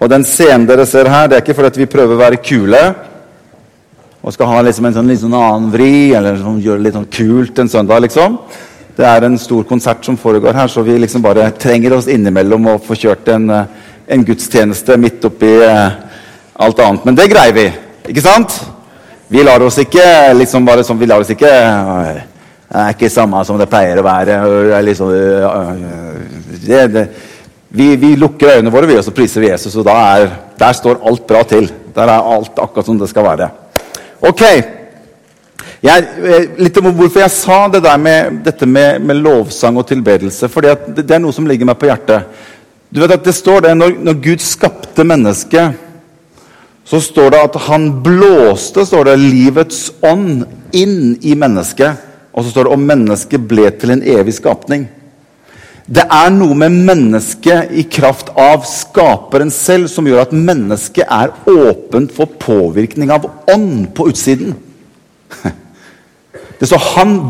Og den scenen dere ser her, det er ikke fordi vi prøver å være kule og skal ha liksom en sånn, litt sånn annen vri, eller sånn, gjøre det litt sånn kult en søndag. liksom. Det er en stor konsert som foregår her, så vi liksom bare trenger oss innimellom og få kjørt en, eh, en gudstjeneste midt oppi eh, alt annet. Men det greier vi, ikke sant? Vi lar oss ikke liksom bare sånn, vi lar oss ikke Det er ikke samme som det pleier å være. Liksom, det, det, vi, vi, lukker øynene våre, vi, og så priser vi Jesus, og er, der står alt bra til. Der er alt akkurat som det skal være. Ok. Jeg, eh, litt om hvorfor jeg sa det der med, dette med, med lovsang og tilbedelse. For det, det, er noe som ligger meg på hjertet. Du vet at det står det, Når, når Gud skapte mennesket, så står det at han blåste står det, livets ånd inn i mennesket. Og så står det om mennesket ble til en evig skapning. Det er noe med mennesket i kraft av skaperen selv som gjør at mennesket er åpent for påvirkning av ånd på utsiden. Det,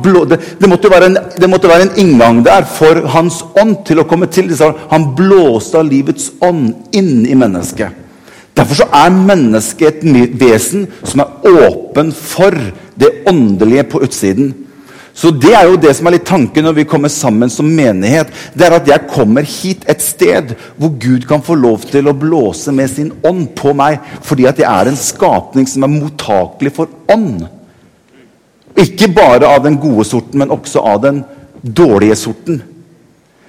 blå, det, det, måtte en, det, måtte være en, inngang der for hans ånd til å komme til. Han blåste av livets ånd inn i mennesket. Derfor er mennesket et vesen som er åpen for det åndelige på utsiden. Så Det er jo det som er litt tanken når vi kommer sammen som menighet. Det er at jeg kommer hit et sted hvor Gud kan få lov til å blåse med sin ånd på meg. Fordi at jeg er en skapning som er mottakelig for ånd. Ikke bare av den gode sorten, men også av den dårlige sorten.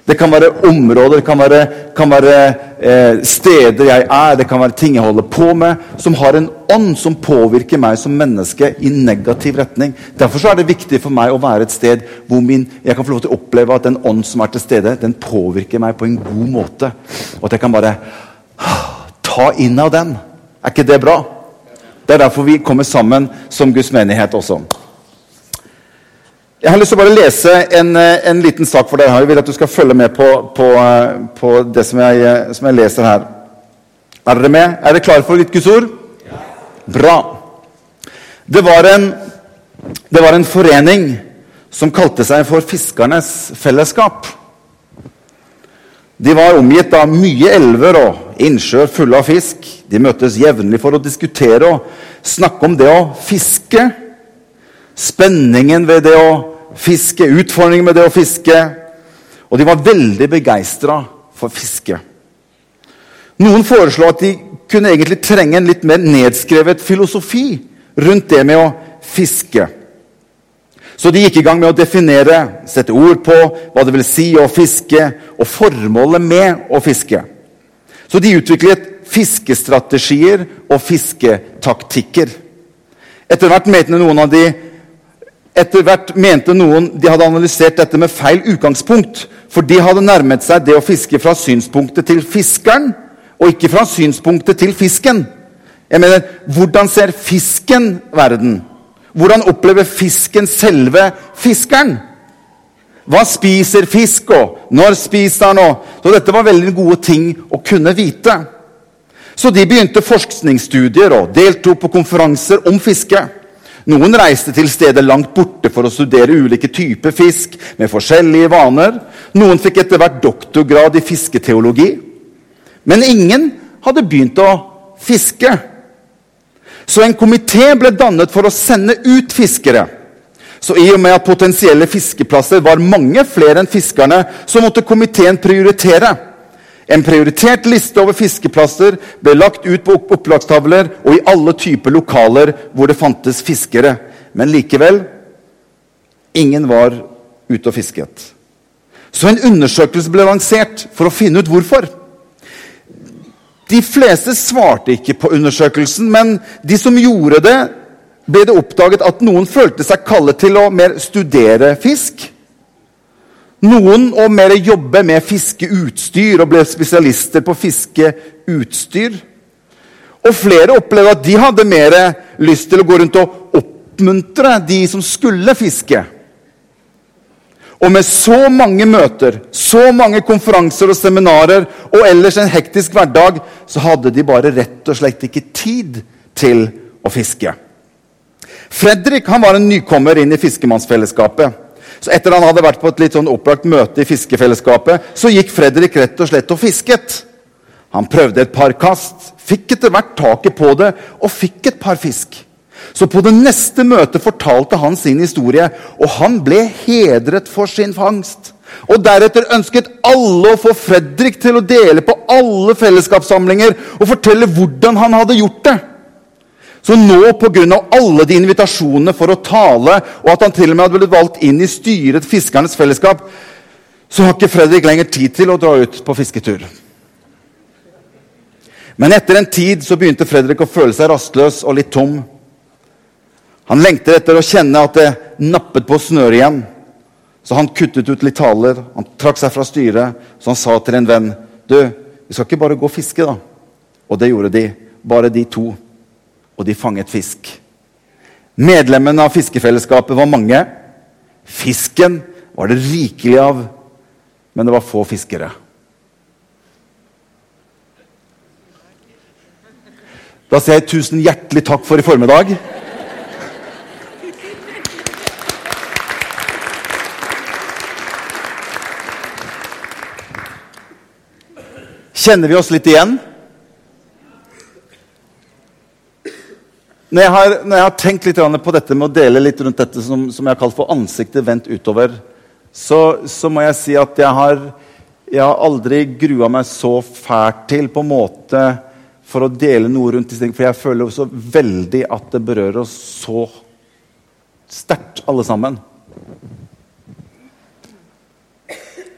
Det kan være områder, det kan være, kan være eh, steder jeg er, det kan være ting jeg holder på med, som har en ånd som påvirker meg som menneske i negativ retning. Derfor er det viktig for meg å være et sted hvor min, jeg kan få lov til å oppleve at den ånd som er til stede, den påvirker meg på en god måte. Og at jeg kan bare ta inn av den. Er ikke det bra? Det er derfor vi kommer sammen som Guds menighet også. Jeg har lyst til å bare lese en, eh, en liten sak for dere. Jeg vil at du skal følge med på, på, eh, på det som jeg, eh, som jeg, leser her. Er dere med? Er dere klare for litt Guds ord? Ja. Bra. Det var, en, det var en forening som kalte seg for Fiskernes Fellesskap. De var omgitt av mye elver og innsjøer fulle av fisk. De møttes jevnlig for å diskutere og snakke om det å fiske. Spenningen ved det å fiske, utfordringer med det å fiske. Og de var veldig begeistra for fiske. Noen foreslo at de kunne egentlig trenge en litt mer nedskrevet filosofi rundt det med å fiske. Så de gikk i gang med å definere, sette ord på hva det vil si å fiske, og formålet med å fiske. Så de utviklet fiskestrategier og fisketaktikker. Etter hvert mente noen av de etter hvert mente noen de hadde analysert dette med feil utgangspunkt. For de hadde nærmet seg det å fiske fra synspunktet til fiskeren, og ikke fra synspunktet til fisken. Jeg mener, Hvordan ser fisken verden? Hvordan opplever fisken selve fiskeren? Hva spiser fisk, og når spiser han? Så Dette var veldig gode ting å kunne vite. Så de begynte forskningsstudier og deltok på konferanser om fiske. Noen reiste til steder langt borte for å studere ulike typer fisk med forskjellige vaner. Noen fikk etter hvert doktorgrad i fisketeologi. Men ingen hadde begynt å fiske. Så en komité ble dannet for å sende ut fiskere. Så i og med at potensielle fiskeplasser var mange flere enn fiskerne, så måtte komiteen prioritere. En prioritert liste over fiskeplasser ble lagt ut på opplagstavler og i alle typer lokaler hvor det fantes fiskere. Men likevel ingen var ute og fisket. Så en undersøkelse ble lansert for å finne ut hvorfor. De fleste svarte ikke på undersøkelsen, men de som gjorde det, ble det oppdaget at noen følte seg kallet til å mer studere fisk. Noen å mer jobbe med fiskeutstyr og ble spesialister på fiskeutstyr. Og flere opplevde at de hadde mer lyst til å gå rundt og oppmuntre de som skulle fiske. Og med så mange møter, så mange konferanser og seminarer og ellers en hektisk hverdag, så hadde de bare rett og slett ikke tid til å fiske. Fredrik han var en nykommer inn i fiskemannsfellesskapet. Så etter han hadde vært på et litt sånn opplagt møte i fiskefellesskapet, så gikk Fredrik rett og slett og fisket. Han prøvde et par kast, fikk etter hvert taket på det og fikk et par fisk. Så på det neste møtet fortalte han sin historie, og han ble hedret for sin fangst. Og Deretter ønsket alle å få Fredrik til å dele på alle fellesskapssamlinger og fortelle hvordan han hadde gjort det. Så nå, pga. alle de invitasjonene for å tale, og at han til og med hadde blitt valgt inn i styret Fiskernes Fellesskap, så har ikke Fredrik lenger tid til å dra ut på fisketur. Men etter en tid så begynte Fredrik å føle seg rastløs og litt tom. Han lengter etter å kjenne at det nappet på snøret igjen. Så han kuttet ut litt taler, han trakk seg fra styret, så han sa til en venn Du, vi skal ikke bare gå og fiske, da. Og det gjorde de. Bare de to. Og de fanget fisk. Medlemmene av fiskefellesskapet var mange. Fisken var det rikelig av, men det var få fiskere. Da sier jeg tusen hjertelig takk for i formiddag. Kjenner vi oss litt igjen? Når jeg har, når jeg har tenkt litt på dette med å dele litt rundt dette som, som jeg har kalt for ansiktet vendt utover, så, så, må jeg si at jeg har, jeg har aldri grua meg så fælt til på en måte for å dele noe rundt disse tingene. For jeg føler så veldig at det berører oss så sterkt, alle sammen.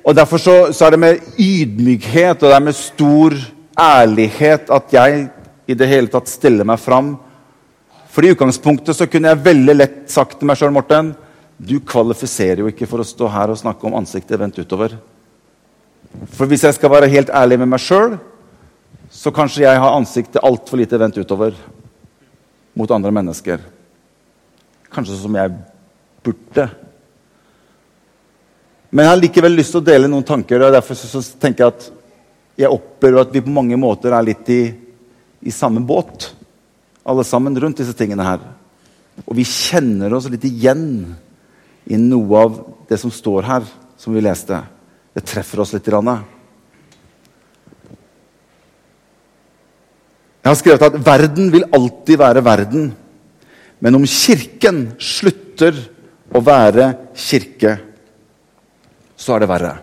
Og Derfor så, så, er det med ydmykhet og det er med stor ærlighet at jeg i det hele tatt stiller meg fram. For i utgangspunktet så kunne jeg veldig lett sagt til meg sjøl, Morten Du kvalifiserer jo ikke for å stå her og snakke om ansiktet vendt utover. For hvis jeg skal være helt ærlig med meg sjøl, så kanskje jeg har ansiktet altfor lite vendt utover mot andre mennesker. Kanskje som jeg burde. Men jeg har likevel lyst til å dele noen tanker. og Derfor så, tenker jeg at jeg opplever at vi på mange måter er litt i, i samme båt, alle sammen rundt disse tingene her. Og vi kjenner oss litt igjen i noe av det som står her, som vi leste. Det treffer oss litt. Grann. Jeg har skrevet at verden vil alltid være verden. Men om Kirken slutter å være kirke, så er det verre.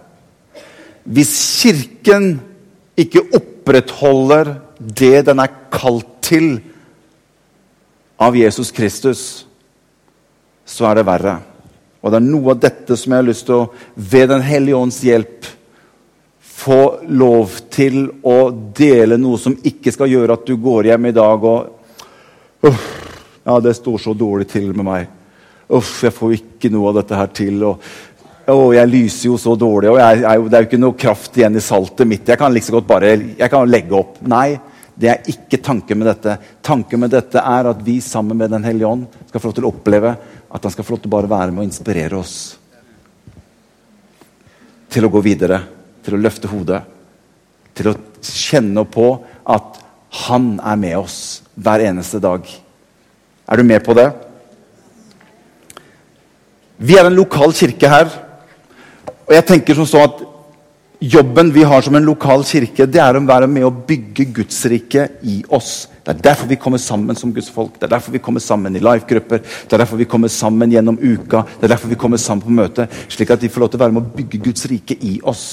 Hvis Kirken ikke opprettholder det den er kalt til av Jesus Kristus, så er det verre. Og det er noe av dette som jeg har lyst til å, ved Den hellige ånds hjelp, få lov til å dele noe som ikke skal gjøre at du går hjem i dag og Uff, ja, det står så dårlig til med meg. Uff, jeg får ikke noe av dette her til. og å, jeg lyser jo så dårlig, og jeg, jeg, det er jo ikke noe kraft igjen i saltet mitt. Jeg kan liksom godt bare jeg kan legge opp. Nei, det er ikke tanken med dette. Tanken med dette er at vi sammen med Den hellige ånd skal få lov til å oppleve at han skal få lov til å bare være med og inspirere oss. Til å gå videre, til å løfte hodet. Til å kjenne på at han er med oss hver eneste dag. Er du med på det? Vi er en lokal kirke her. Og jeg tenker som så at Jobben vi har som en lokal kirke, det er å være med å bygge Guds rike i oss. Det er derfor vi kommer sammen som Guds folk. Det er derfor vi kommer sammen i life-grupper. Det er derfor vi kommer sammen gjennom uka. Det er derfor vi kommer sammen på møte, slik at de får lov til å være med å bygge Guds rike i oss.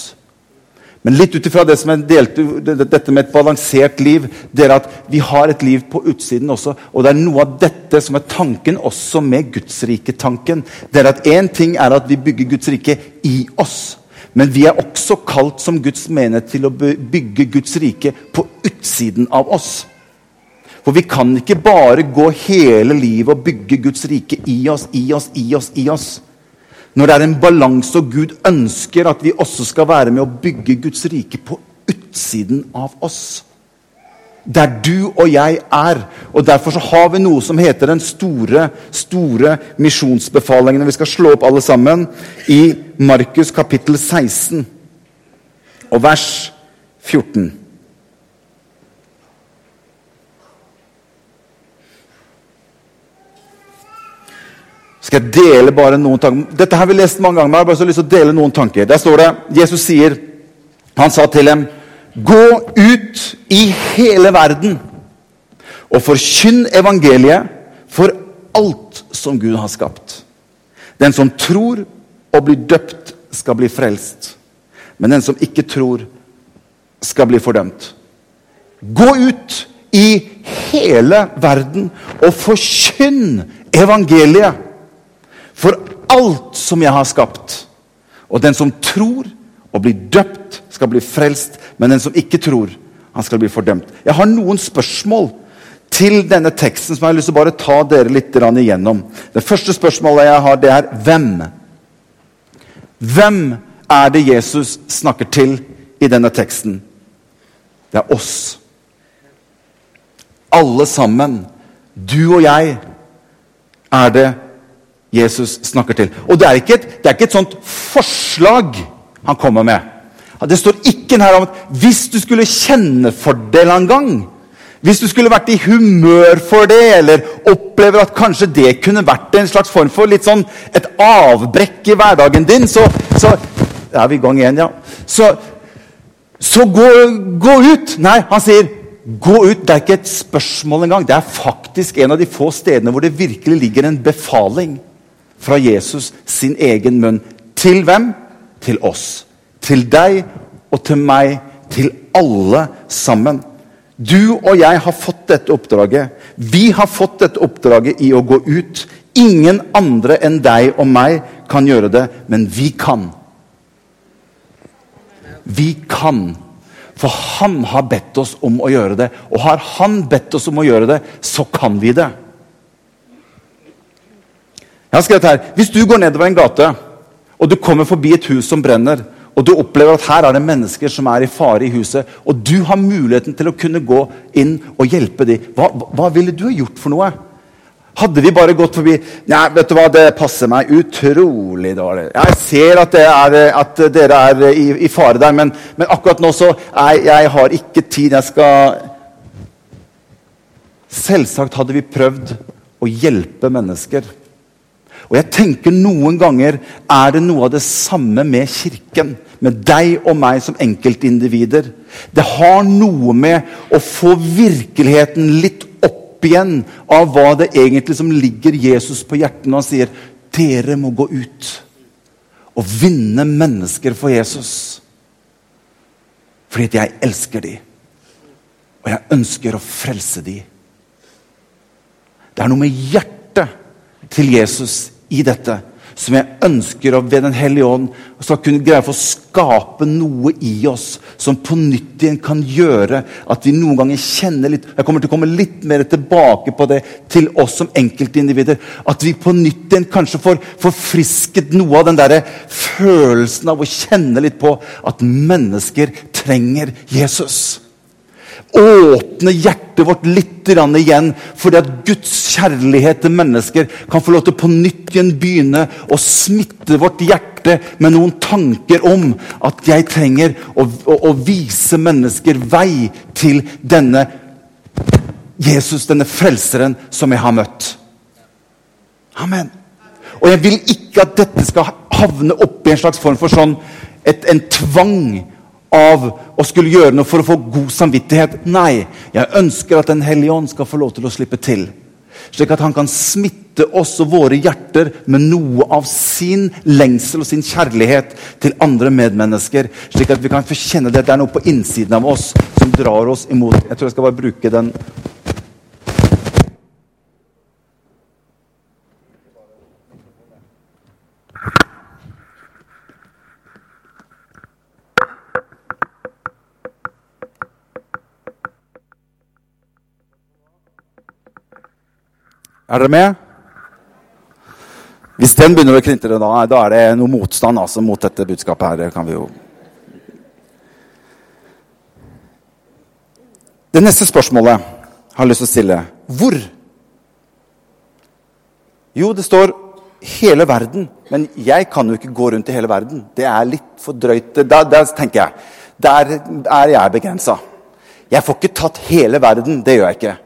Men litt ut ifra det dette med et balansert liv, det er at vi har et liv på utsiden også. Og det er noe av dette som er tanken også med Guds rike-tanken. Det er at én ting er at vi bygger Guds rike i oss. Men vi er også kalt som Guds menighet til å bygge Guds rike på utsiden av oss. For vi kan ikke bare gå hele livet og bygge Guds rike i oss, i oss, i oss, i oss. Når det er en balanse og Gud ønsker at vi også skal være med å bygge Guds rike på utsiden av oss der du og jeg er. Og Derfor så har vi noe som heter den store store misjonsbefalingen. Vi skal slå opp alle sammen i Markus kapittel 16 og vers 14. skal jeg dele bare noen tanker. Dette har vi lest mange ganger, men jeg har bare så lyst til å dele noen tanker. Der står det, Jesus sier, han sa til dem Gå ut i hele verden og forkynn evangeliet for alt som Gud har skapt. Den som tror og blir døpt, skal bli frelst. Men den som ikke tror, skal bli fordømt. Gå ut i hele verden og forkynn evangeliet for alt som jeg har skapt. Og den som tror og blir døpt, skal bli frelst. Men den som ikke tror, han skal bli fordømt. Jeg har noen spørsmål til denne teksten som jeg har lyst til å bare ta dere litt igjennom. Det første spørsmålet jeg har, det er hvem? Hvem er det Jesus snakker til i denne teksten? Det er oss. Alle sammen, du og jeg, er det Jesus snakker til. Og det er ikke et, det er ikke et sånt forslag han kommer med. Det står ikke her om at hvis du skulle kjenne for en gang hvis du skulle vært i humør for det, eller opplever at kanskje det kunne vært en slags form for litt sånn et avbrekk i hverdagen din, så, så er vi i gang igjen, ja. Så, så gå, gå, ut! Nei, han sier gå ut. Det er ikke et spørsmål engang. Det er faktisk en av de få stedene hvor det virkelig ligger en befaling fra Jesus sin egen munn. Til hvem? Til oss. Til deg og til meg. Til alle sammen. Du og jeg har fått dette oppdraget. Vi har fått dette oppdraget i å gå ut. Ingen andre enn deg og meg kan gjøre det, men vi kan. Vi kan. For han har bedt oss om å gjøre det. Og har han bedt oss om å gjøre det, så kan vi det. Jeg har skrevet her, Hvis du går nedover en gate, og du kommer forbi et hus som brenner, og du opplever at her er det mennesker som er i fare i huset, og du har muligheten til å kunne gå inn og hjelpe dem, hva, hva ville du ha gjort for noe? Hadde vi bare gått forbi Nei, vet du hva, det passer meg utrolig dårlig. Jeg ser at, er, at dere er i, i fare der, men, men, akkurat nå så jeg, jeg har ikke tid. Jeg skal Selvsagt hadde vi prøvd å hjelpe mennesker. Og jeg tenker Noen ganger er det noe av det samme med Kirken. Med deg og meg som enkeltindivider. Det har noe med å få virkeligheten litt opp igjen av hva det egentlig som ligger Jesus på hjertet når han sier dere må gå ut og vinne mennesker for Jesus. Fordi at jeg elsker de, Og jeg ønsker å frelse de. Det er noe med hjertet til Jesus i dette. Som jeg ønsker å ved Den hellige ånd skal kunne greie for å skape noe i oss som på nytt igjen kan gjøre at vi noen ganger kjenner litt Jeg kommer til å komme litt mer tilbake på det til oss som enkeltindivider. At vi på nytt igjen kanskje får forfrisket noe av den der følelsen av å kjenne litt på at mennesker trenger Jesus åpne hjertet vårt litt igjen, fordi at Guds kjærlighet til mennesker kan få lov til på nytt igjen begynne å smitte vårt hjerte med noen tanker om at jeg trenger å, å, å vise mennesker vei til denne Jesus, denne frelseren som jeg har møtt. Amen. Og jeg vil ikke at dette skal havne oppi en slags form for sånn et, en tvang av å skulle gjøre noe for å få god samvittighet. Nei, jeg ønsker at Den hellige ånd skal få lov til å slippe til. Slik at han kan smitte oss og våre hjerter med noe av sin lengsel og sin kjærlighet til andre medmennesker. Slik at vi kan få kjenne det. Det er noe på innsiden av oss som drar oss imot. Jeg tror jeg skal bare bruke den Er dere med? Hvis den begynner å klintre, da, da er det noe motstand altså, mot dette budskapet her. Det kan vi jo Det neste spørsmålet har jeg lyst til å stille hvor? Jo, det står 'hele verden'. Men jeg kan jo ikke gå rundt i hele verden. Det er litt for drøyt. Der, der tenker jeg. Der er jeg begrensa. Jeg får ikke tatt hele verden. Det gjør jeg ikke.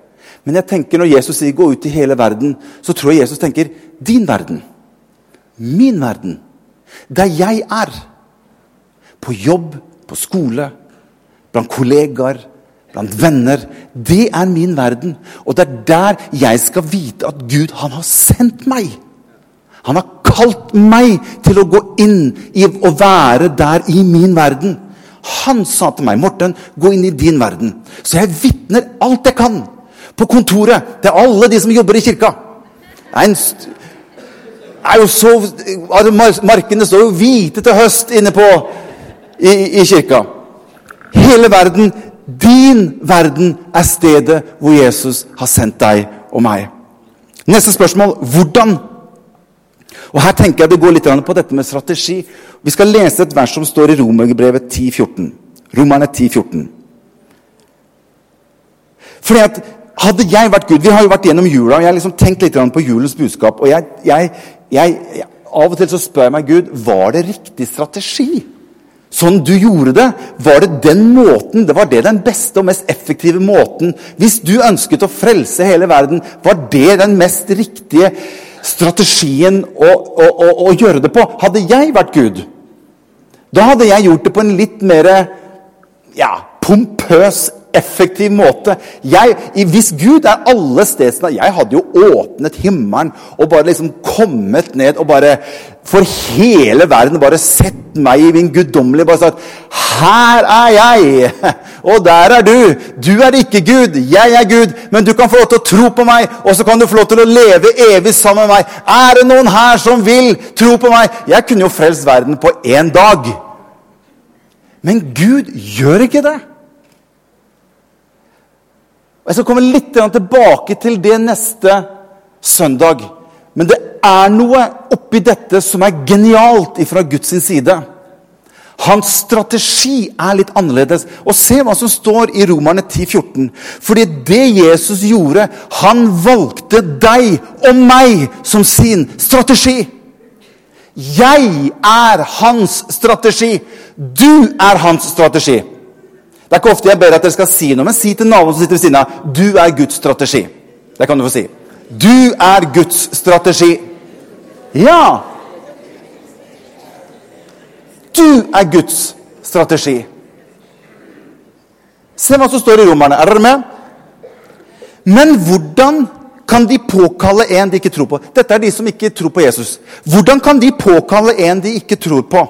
Men jeg tenker når Jesus sier 'gå ut i hele verden', så tror jeg Jesus tenker 'din verden'. Min verden. Der jeg er. På jobb, på skole, blant kollegaer, blant venner. Det er min verden. Og det er der jeg skal vite at Gud, han har sendt meg. Han har kalt meg til å gå inn i å være der i min verden. Han sa til meg, 'Morten, gå inn i din verden.' Så jeg vitner alt jeg kan. På kontoret til alle de som jobber i kirka. Det er, er jo så, Markene står jo hvite til høst inne på i, i kirka. Hele verden, din verden, er stedet hvor Jesus har sendt deg og meg. Neste spørsmål hvordan og Her tenker jeg det går litt på dette med strategi. Vi skal lese et vers som står i Romerbrevet 10,14. Romerne 10,14. Fordi at Hadde jeg vært Gud Vi har jo vært gjennom jula, og jeg har liksom tenkt litt på julens budskap. og jeg, jeg, jeg, Av og til så spør jeg meg Gud var det riktig strategi. Sånn du gjorde det, var det den måten, det var det den beste og mest effektive måten. Hvis du ønsket å frelse hele verden, var det den mest riktige strategien å, å, å, å, gjøre det på. Hadde jeg vært Gud, da hadde jeg gjort det på en litt mer ja, pompøs, effektiv måte. Jeg, hvis Gud er alle stedene Jeg hadde jo åpnet himmelen og bare liksom kommet ned og bare for hele verden bare sett meg i min guddommelige bare sagt Her er jeg, og der er du. Du er ikke Gud, jeg er Gud, men du kan få lov til å tro på meg, og så kan du få lov til å leve evig sammen med meg. Er det noen her som vil tro på meg? Jeg kunne jo frelst verden på én dag. Men Gud gjør ikke det. Jeg skal komme litt tilbake til det neste søndag. Men det er noe oppi dette som er genialt fra Guds side. Hans strategi er litt annerledes. Og Se hva som står i Romerne 10,14. Fordi det Jesus gjorde, han valgte deg og meg som sin strategi. Jeg er hans strategi. Du er hans strategi. Det er ikke ofte jeg ber at dere skal si noe, men si til naboen som sitter ved siden av du er Guds strategi. Det kan du få si. Du er Guds strategi. Ja! Du er Guds strategi. Se hva som står i Romerne. Er dere med? Men hvordan kan de påkalle en de ikke tror på? Dette er de som ikke tror på Jesus. Hvordan kan de påkalle en de ikke tror på?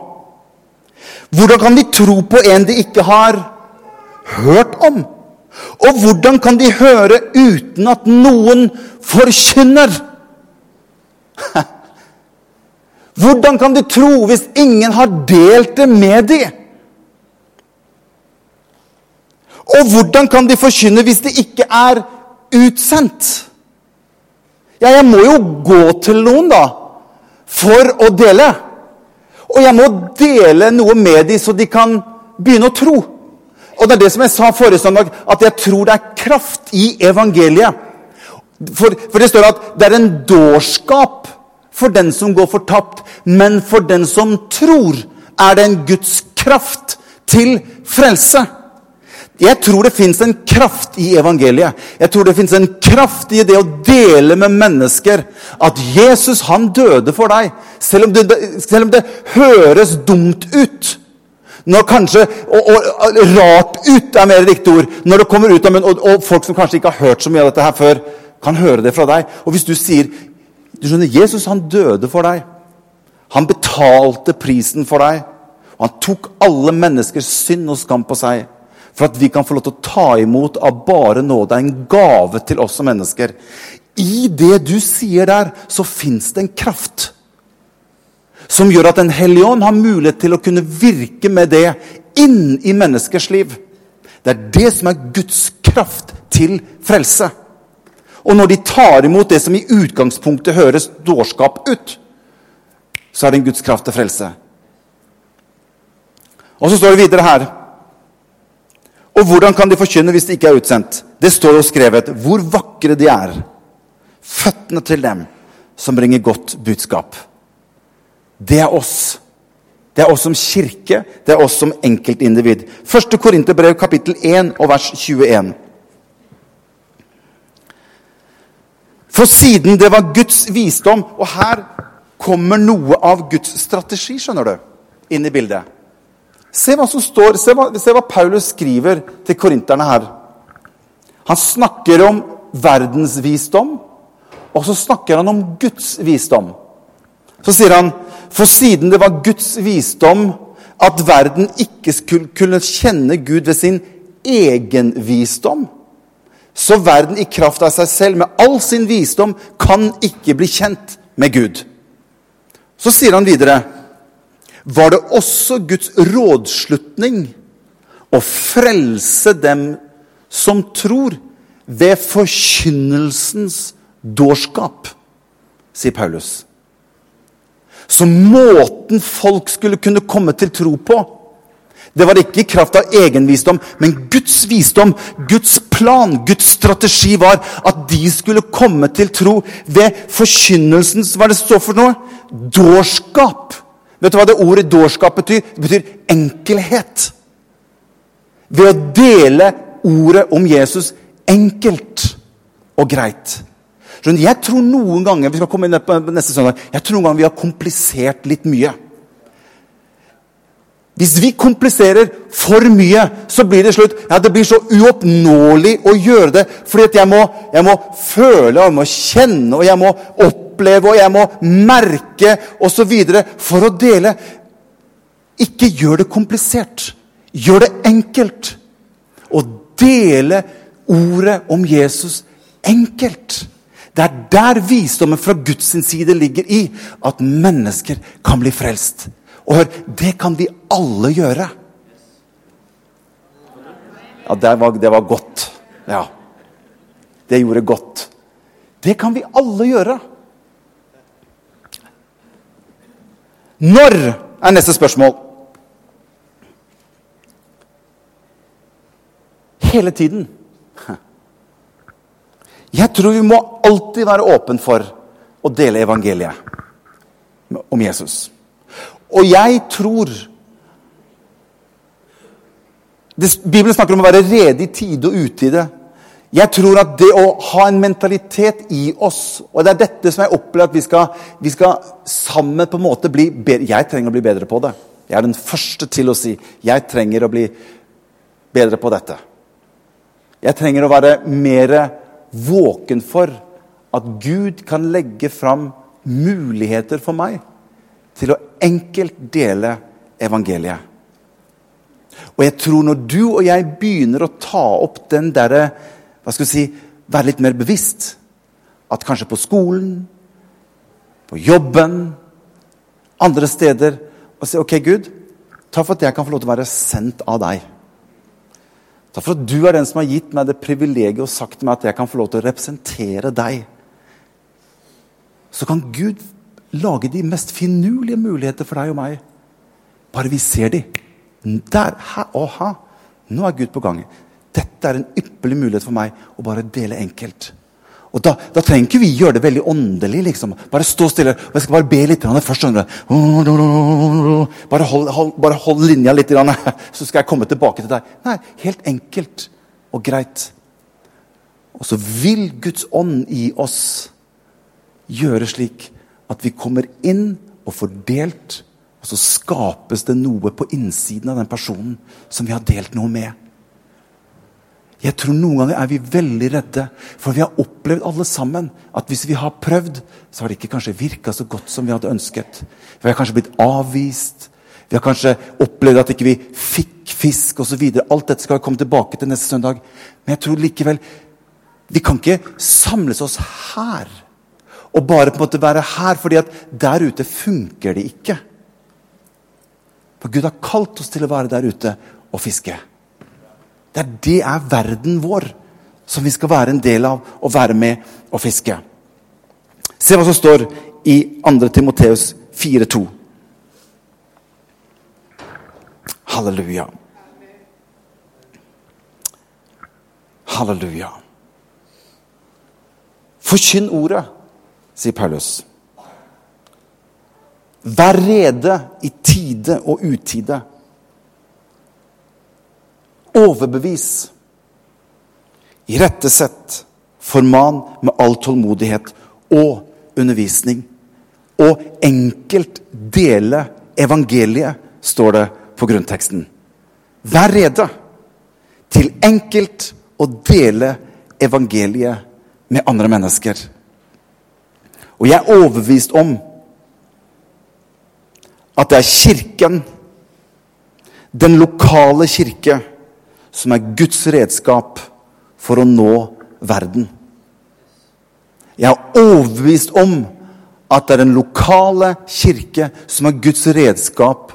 Hvordan kan de tro på en de ikke har hørt om? Og hvordan kan de høre uten at noen forkynner? Hvordan kan de tro hvis ingen har delt det med dem? Og hvordan kan de forkynne hvis det ikke er utsendt? Ja, jeg må jo gå til noen, da, for å dele. Og jeg må dele noe med dem, så de kan begynne å tro. Og det er det som jeg sa forrige søndag, at jeg tror det er kraft i evangeliet. For, for det står at det er en dårskap for den som går fortapt, men for den som tror, er det en Guds kraft til frelse. Jeg tror det fins en kraft i evangeliet. Jeg tror det fins en kraft i det å dele med mennesker at Jesus, han døde for deg. Selv om det, selv om det høres dumt ut. Når kanskje, og, og, Rart ut er mer riktig ord. Når det kommer ut av munnen, og, og, folk som kanskje ikke har hørt så mye av dette her før, kan høre det fra deg. Og hvis du sier du skjønner, Jesus han døde for deg. Han betalte prisen for deg. Og han tok alle menneskers synd og skam på seg. For at vi kan få lov til å ta imot av bare nåde. En gave til oss som mennesker. I det du sier der, så fins det en kraft som gjør at Den hellige ånd har mulighet til å kunne virke med det inn i menneskers liv. Det er det som er Guds kraft til frelse. Og når de tar imot det som i utgangspunktet høres dårskap ut, så er det en Guds kraft til frelse. Og så står det videre her Og hvordan kan de forkynne hvis de ikke er utsendt? Det står jo skrevet hvor vakre de er, føttene til dem som bringer godt budskap. Det er oss. Det er oss som kirke, det er oss som enkeltindivid. 1. Korinterbrev, kapittel 1 og vers 21. For siden det var Guds visdom Og her kommer noe av Guds strategi, skjønner du, inn i bildet. Se hva som står, se hva, se hva Paulus skriver til korinterne her. Han snakker om verdensvisdom, og så snakker han om Guds visdom. Så sier han for siden det var Guds visdom at verden ikke skulle kunne kjenne Gud ved sin egen visdom, så verden i kraft av seg selv med all sin visdom kan ikke bli kjent med Gud. Så sier han videre var det også Guds rådslutning å frelse dem som tror, ved forkynnelsens dårskap, sier Paulus. Så måten folk skulle kunne komme til tro på, det var ikke i kraft av egen visdom, men Guds visdom, Guds plan, Guds strategi var at de skulle komme til tro ved forkynnelsens Hva er det står for noe? Dårskap. Vet du hva det ordet dårskap betyr? Det betyr enkelhet. Ved å dele ordet om Jesus enkelt og greit. Jeg tror noen ganger vi skal komme inn på neste søndag, jeg tror noen ganger vi har komplisert litt mye. Hvis vi kompliserer for mye, så blir det slutt. Ja, Det blir så uoppnåelig å gjøre det. Fordi jeg må, jeg må føle, og jeg må kjenne, og jeg må oppleve, og jeg må merke osv. for å dele. Ikke gjør det komplisert. Gjør det enkelt. Å dele ordet om Jesus enkelt. Det er der visdommen fra Guds side ligger i at mennesker kan bli frelst. Og hør, det kan vi alle gjøre. Ja, det var, det var godt. Ja. Det gjorde godt. Det kan vi alle gjøre. Når er neste spørsmål. Hele tiden. Jeg tror vi må alltid være åpen for å dele evangeliet om Jesus. Og jeg tror Bibelen snakker om å være rede i tide og utide. Jeg tror at det å ha en mentalitet i oss Og det er dette som jeg opplever at vi skal, vi skal sammen på en måte bli bedre Jeg trenger å bli bedre på det. Jeg er den første til å si jeg trenger å bli bedre på dette. Jeg trenger å være mer våken for at Gud kan legge fram muligheter for meg til å enkelt dele evangeliet. Og jeg tror når du og jeg begynner å ta opp den derre Hva skal vi si Være litt mer bevisst. At kanskje på skolen, på jobben, andre steder Og si OK, Gud, takk for at jeg kan få lov til å være sendt av deg. Takk for at du er den som har gitt meg det privilegiet og sagt til meg at jeg kan få lov til å representere deg. Så kan Gud lage de mest finurlige muligheter for deg og meg. Bare vi ser de. Der, her, aha, Nå er Gud på gang. Dette er en ypperlig mulighet for meg å bare dele enkelt. Og Da, da trenger ikke vi gjøre det veldig åndelig. liksom. Bare stå stille. og Jeg skal bare be litt først. Bare hold, hold, bare hold linja litt, så skal jeg komme tilbake til deg. Nei, helt enkelt og greit. Og så vil Guds ånd i oss gjøre slik at vi kommer inn og får delt, og så skapes det noe på innsiden av den personen som vi har delt noe med. Jeg tror Noen ganger er vi veldig redde, for vi har opplevd alle sammen at hvis vi har prøvd, så har det ikke kanskje virka så godt som vi hadde ønsket. Vi har kanskje blitt avvist. Vi har kanskje opplevd at ikke vi fikk fisk osv. Alt dette skal komme tilbake til neste søndag. Men jeg tror likevel Vi kan ikke samles oss her og bare på en måte være her, fordi at der ute funker det ikke. For Gud har kalt oss til å være der ute og fiske. Det er, det er verden vår som vi skal være en del av og være med og fiske. Se hva som står i 2. Timoteus 4,2. Halleluja. Halleluja. Forkynn ordet sier Paulus. Vær rede i tide og utide. Overbevis. Irettesett. Forman med all tålmodighet og undervisning. Og enkelt dele evangeliet, står det på grunnteksten. Vær rede til enkelt å dele evangeliet med andre mennesker. Og jeg er overbevist om at det er Kirken, den lokale kirke, som er Guds redskap for å nå verden. Jeg er overbevist om at det er den lokale kirke som er Guds redskap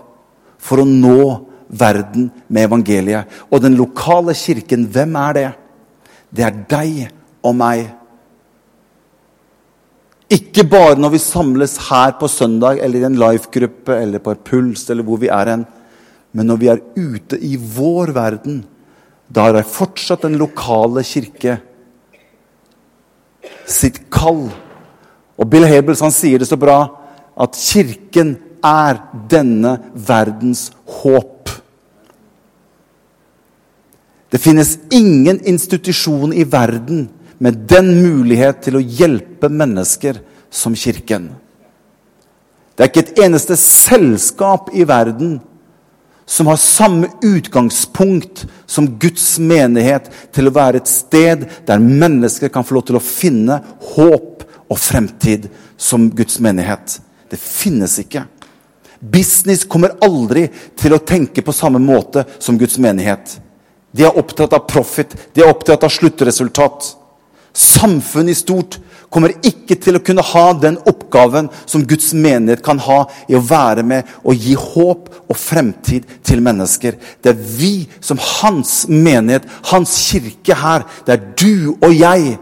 for å nå verden med evangeliet. Og den lokale kirken, hvem er det? Det er deg og meg. Ikke bare når vi samles her på søndag eller i en life-gruppe eller på et puls eller hvor vi er hen, men når vi er ute i vår verden. Da har fortsatt den lokale kirke sitt kall. Og Bill Hebels han sier det så bra at kirken er denne verdens håp. Det finnes ingen institusjon i verden med den mulighet til å hjelpe mennesker som Kirken. Det er ikke et eneste selskap i verden som har samme utgangspunkt som Guds menighet til å være et sted der mennesker kan få lov til å finne håp og fremtid som Guds menighet. Det finnes ikke. Business kommer aldri til å tenke på samme måte som Guds menighet. De er opptatt av profit, de er opptatt av sluttresultat. Samfunnet i stort kommer ikke til å kunne ha den oppgaven som Guds menighet kan ha i å være med og gi håp og fremtid til mennesker. Det er vi som hans menighet, hans kirke her. Det er du og jeg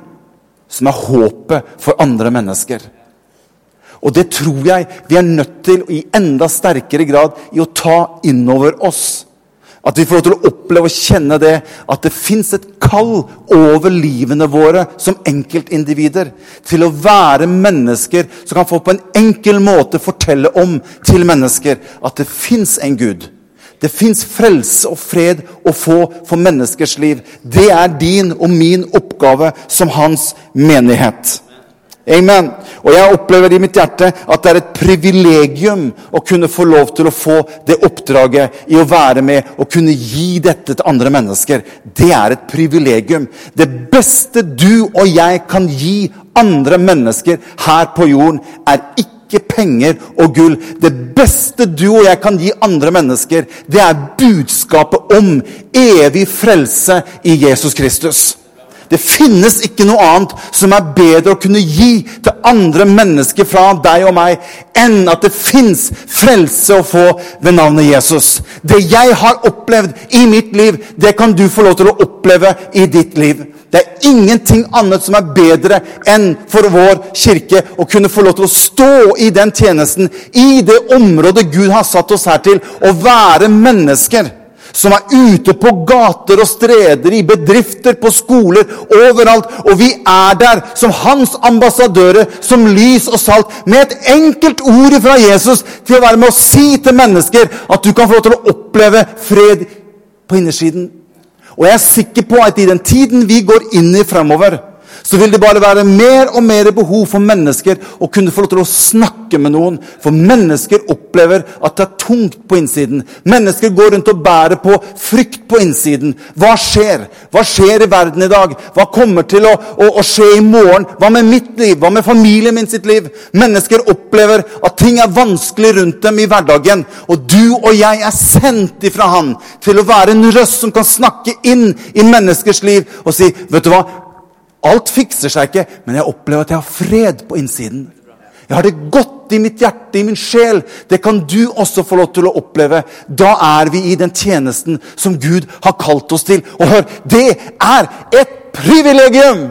som er håpet for andre mennesker. Og det tror jeg vi er nødt til i enda sterkere grad i å ta innover oss. At vi får til å oppleve og kjenne det, at det fins et kall over livene våre som enkeltindivider. Til å være mennesker som kan få på en enkel måte fortelle om til mennesker at det fins en Gud. Det fins frelse og fred å få for menneskers liv. Det er din og min oppgave som hans menighet. Amen. Og jeg opplever i mitt hjerte at det er et privilegium å kunne få lov til å få det oppdraget i å være med og kunne gi dette til andre mennesker. Det er et privilegium. Det beste du og jeg kan gi andre mennesker her på jorden, er ikke penger og gull. Det beste du og jeg kan gi andre mennesker, det er budskapet om evig frelse i Jesus Kristus. Det finnes ikke noe annet som er bedre å kunne gi til andre mennesker fra deg og meg, enn at det fins frelse å få ved navnet Jesus. Det jeg har opplevd i mitt liv, det kan du få lov til å oppleve i ditt liv. Det er ingenting annet som er bedre enn for vår kirke å kunne få lov til å stå i den tjenesten, i det området Gud har satt oss her til, å være mennesker som er ute på gater og streder, i bedrifter, på skoler, overalt. Og vi er der som hans ambassadører, som lys og salt, med et enkelt ord fra Jesus til å være med å si til mennesker at du kan få lov til å oppleve fred på innersiden. Og jeg er sikker på at i den tiden vi går inn i fremover, så vil det bare være mer og mer behov for mennesker å kunne få lov til å snakke med noen. For mennesker opplever at det er tungt på innsiden. Mennesker går rundt og bærer på frykt på innsiden. Hva skjer? Hva skjer i verden i dag? Hva kommer til å, å, å skje i morgen? Hva med mitt liv? Hva med familien min sitt liv? Mennesker opplever at ting er vanskelig rundt dem i hverdagen. Og du og jeg er sendt ifra Han til å være en røst som kan snakke inn i menneskers liv og si vet du hva, Alt fikser seg ikke, men jeg opplever at jeg har fred på innsiden. Jeg har det godt i mitt hjerte, i min sjel. Det kan du også få lov til å oppleve. Da er vi i den tjenesten som Gud har kalt oss til. Og hør, det er et privilegium!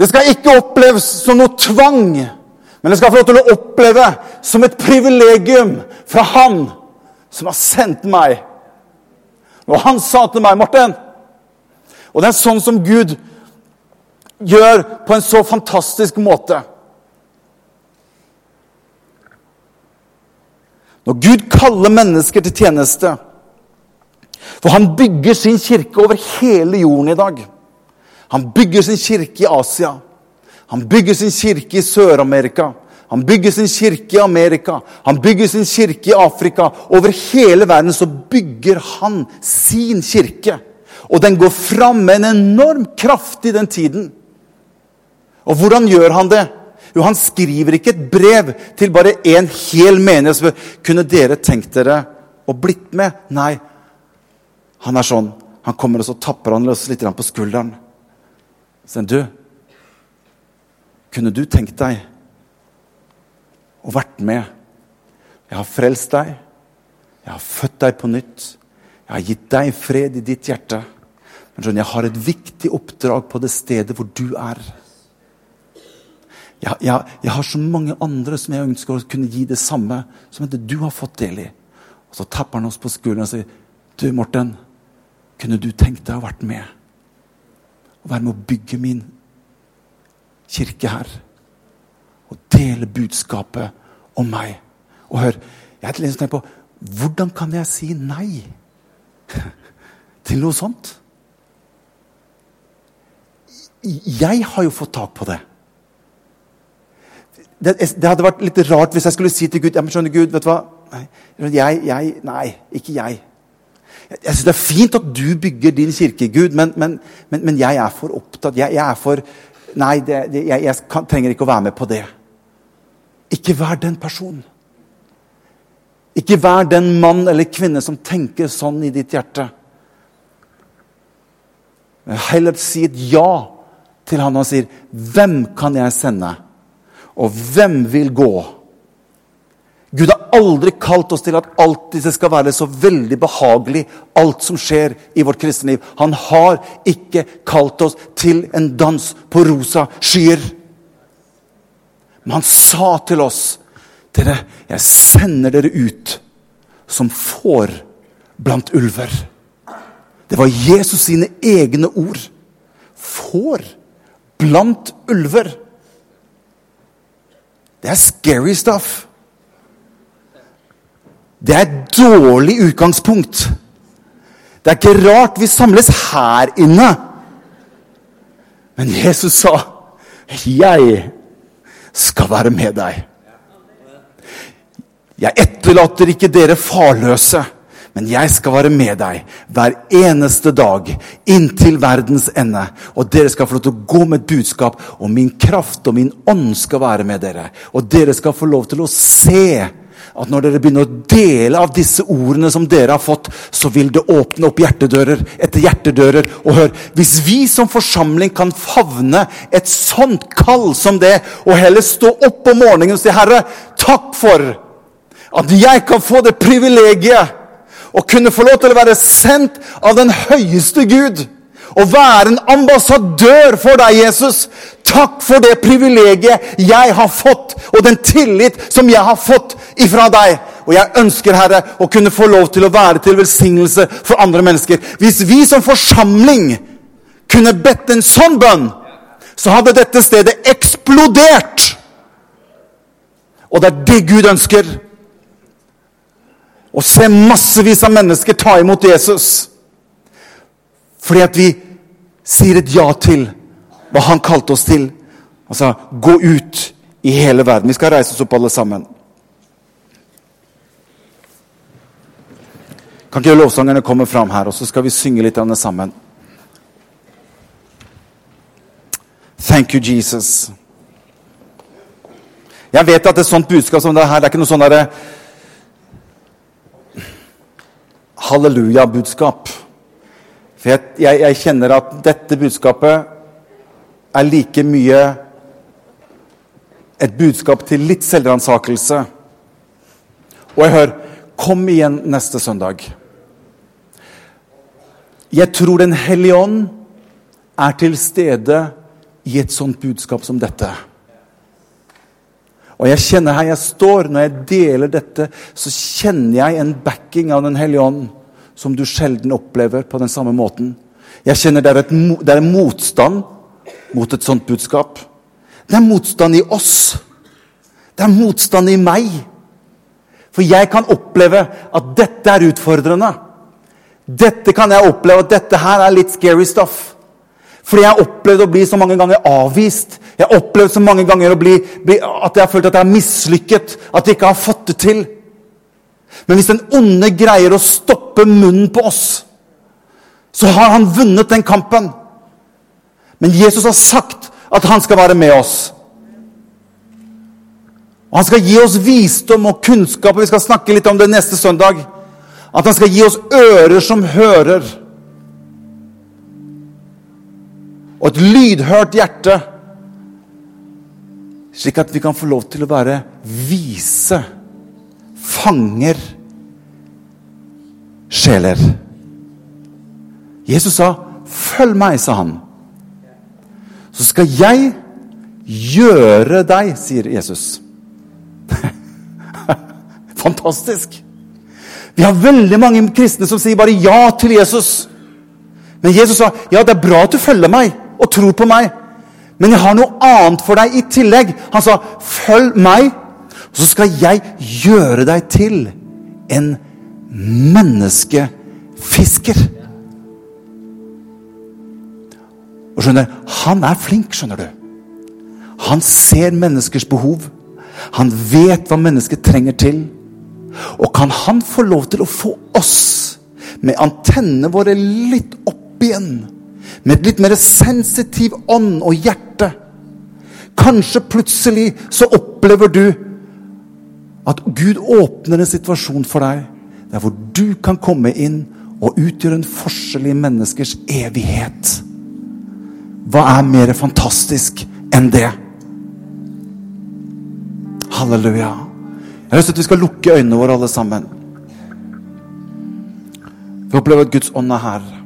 Det skal ikke oppleves som noe tvang, men det skal få lov til å oppleve som et privilegium fra Han som har sendt meg. Og han sa til meg, Morten og det er sånn som Gud gjør på en så fantastisk måte. Når Gud kaller mennesker til tjeneste For han bygger sin kirke over hele jorden i dag. Han bygger sin kirke i Asia. Han bygger sin kirke i Sør-Amerika. Han bygger sin kirke i Amerika, han bygger sin kirke i Afrika. Over hele verden så bygger han sin kirke. Og den går fram med en enorm kraft i den tiden. Og hvordan gjør han det? Jo, han skriver ikke et brev til bare en hel menighet. Kunne dere tenkt dere å blitt med? Nei. Han er sånn. Han kommer og så tapper han løs litt på skulderen. Så du, kunne du tenkt deg å vært med? Jeg har frelst deg. Jeg har født deg på nytt. Jeg har gitt deg fred i ditt hjerte. Men skjønner, jeg har et viktig oppdrag på det stedet hvor du er. Jeg, jeg, jeg, har så mange andre som jeg ønsker å kunne gi det samme som det du har fått del i. Og Så tapper han oss på skulderen og sier, 'Du, Morten, kunne du tenkt deg å vært med?' Og være med å bygge min kirke her. Og dele budskapet om meg. Og hør, jeg er til på hvordan kan jeg si nei til noe sånt? Jeg har jo fått tak på det det, det, hadde vært litt rart hvis jeg skulle si til Gud ja, men skjønner Gud, vet du hva? Nei, jeg, jeg, nei ikke jeg. Jeg, jeg syns det er fint at du bygger din kirke, Gud, men, men, men, men jeg er for opptatt. Jeg, jeg er for Nei, det, det, jeg, kan, trenger ikke å være med på det. Ikke vær den personen. Ikke vær den mann eller kvinne som tenker sånn i ditt hjerte. Men heller si et ja til han og sier 'Hvem kan jeg sende?' Og hvem vil gå? Gud har aldri kalt oss til at alt disse skal være så veldig behagelig, alt som skjer i vårt kristne liv. Han har ikke kalt oss til en dans på rosa skyer. Men han sa til oss dere, jeg sender dere ut som får blant ulver. Det var Jesus sine egne ord. Får blant ulver. Det er scary stuff. Det er et dårlig utgangspunkt. Det er ikke rart vi samles her inne. Men Jesus sa, 'Jeg skal være med deg'. Jeg etterlater ikke dere farløse. Men jeg skal være med deg hver eneste dag inntil verdens ende. Og dere skal få lov til å gå med et budskap, og min kraft og min ånd skal være med dere. Og dere skal få lov til å se at når dere begynner å dele av disse ordene som dere har fått, så vil det åpne opp hjertedører etter hjertedører. Og hør, hvis vi som forsamling kan favne et sånt kall som det, og heller stå opp om morgenen og si, 'Herre, takk for at jeg kan få det privilegiet' å kunne få lov til å være sendt av den høyeste Gud. Å være en ambassadør for deg, Jesus. Takk for det privilegiet jeg har fått, og den tillit som jeg har fått ifra deg. Og jeg ønsker, Herre, å kunne få lov til å være til velsignelse for andre mennesker. Hvis vi som forsamling kunne bedt en sånn bønn, så hadde dette stedet eksplodert. Og det er det Gud ønsker og se massevis av mennesker ta imot Jesus. Fordi at vi sier et ja til hva han kalte oss til. Altså gå ut i hele verden. Vi skal reise oss opp, alle sammen. Kan ikke lovsangerne komme fram her, og så skal vi synge litt av det sammen? Thank you, Jesus. Jeg vet at et sånt budskap som det her, det er ikke noe sånn derre halleluja-budskap. For jeg, jeg, jeg, kjenner at dette budskapet er like mye et budskap til litt selvransakelse. Og jeg hører Kom igjen neste søndag. Jeg tror Den hellige ånd er til stede i et sånt budskap som dette. Og jeg kjenner her jeg står, Når jeg deler dette, så kjenner jeg en backing av Den hellige ånd som du sjelden opplever på den samme måten. Jeg kjenner det er, et, det er motstand mot et sånt budskap. Det er motstand i oss. Det er motstand i meg. For jeg kan oppleve at dette er utfordrende. Dette kan jeg oppleve at dette her er litt scary stuff. Fordi jeg har opplevd å bli så mange ganger avvist. Jeg har opplevd så mange ganger bli, bli, at jeg har følt at jeg har mislykket. At jeg ikke har fått det til. Men hvis den onde greier å stoppe munnen på oss, så har han vunnet den kampen. Men Jesus har sagt at han skal være med oss. Og Han skal gi oss visdom og kunnskap, og vi skal snakke litt om det neste søndag. At han skal gi oss ører som hører. Og et lydhørt hjerte. Slik at vi kan få lov til å være vise fanger sjeler. Jesus sa, 'Følg meg', sa han. Så skal jeg gjøre deg, sier Jesus. Fantastisk! Vi har veldig mange kristne som sier bare ja til Jesus. Men Jesus sa ja, det er bra at du følger meg og tror på meg, men jeg har noe annet for deg i tillegg. Han sa følg meg, så skal jeg gjøre deg til en menneskefisker. Og skjønner, Han er flink, skjønner du. Han ser menneskers behov. Han vet hva mennesket trenger til. Og kan han få lov til å få oss med antennene våre litt opp igjen? Med et litt mer sensitiv ånd og hjerte? Kanskje plutselig så opplever du at Gud åpner en situasjon for deg der hvor du kan komme inn og utgjøre en forskjell i menneskers evighet. Hva er mer fantastisk enn det? Halleluja. Jeg har lyst til at vi skal lukke øynene våre, alle sammen. Vi opplever at Guds ånd er her.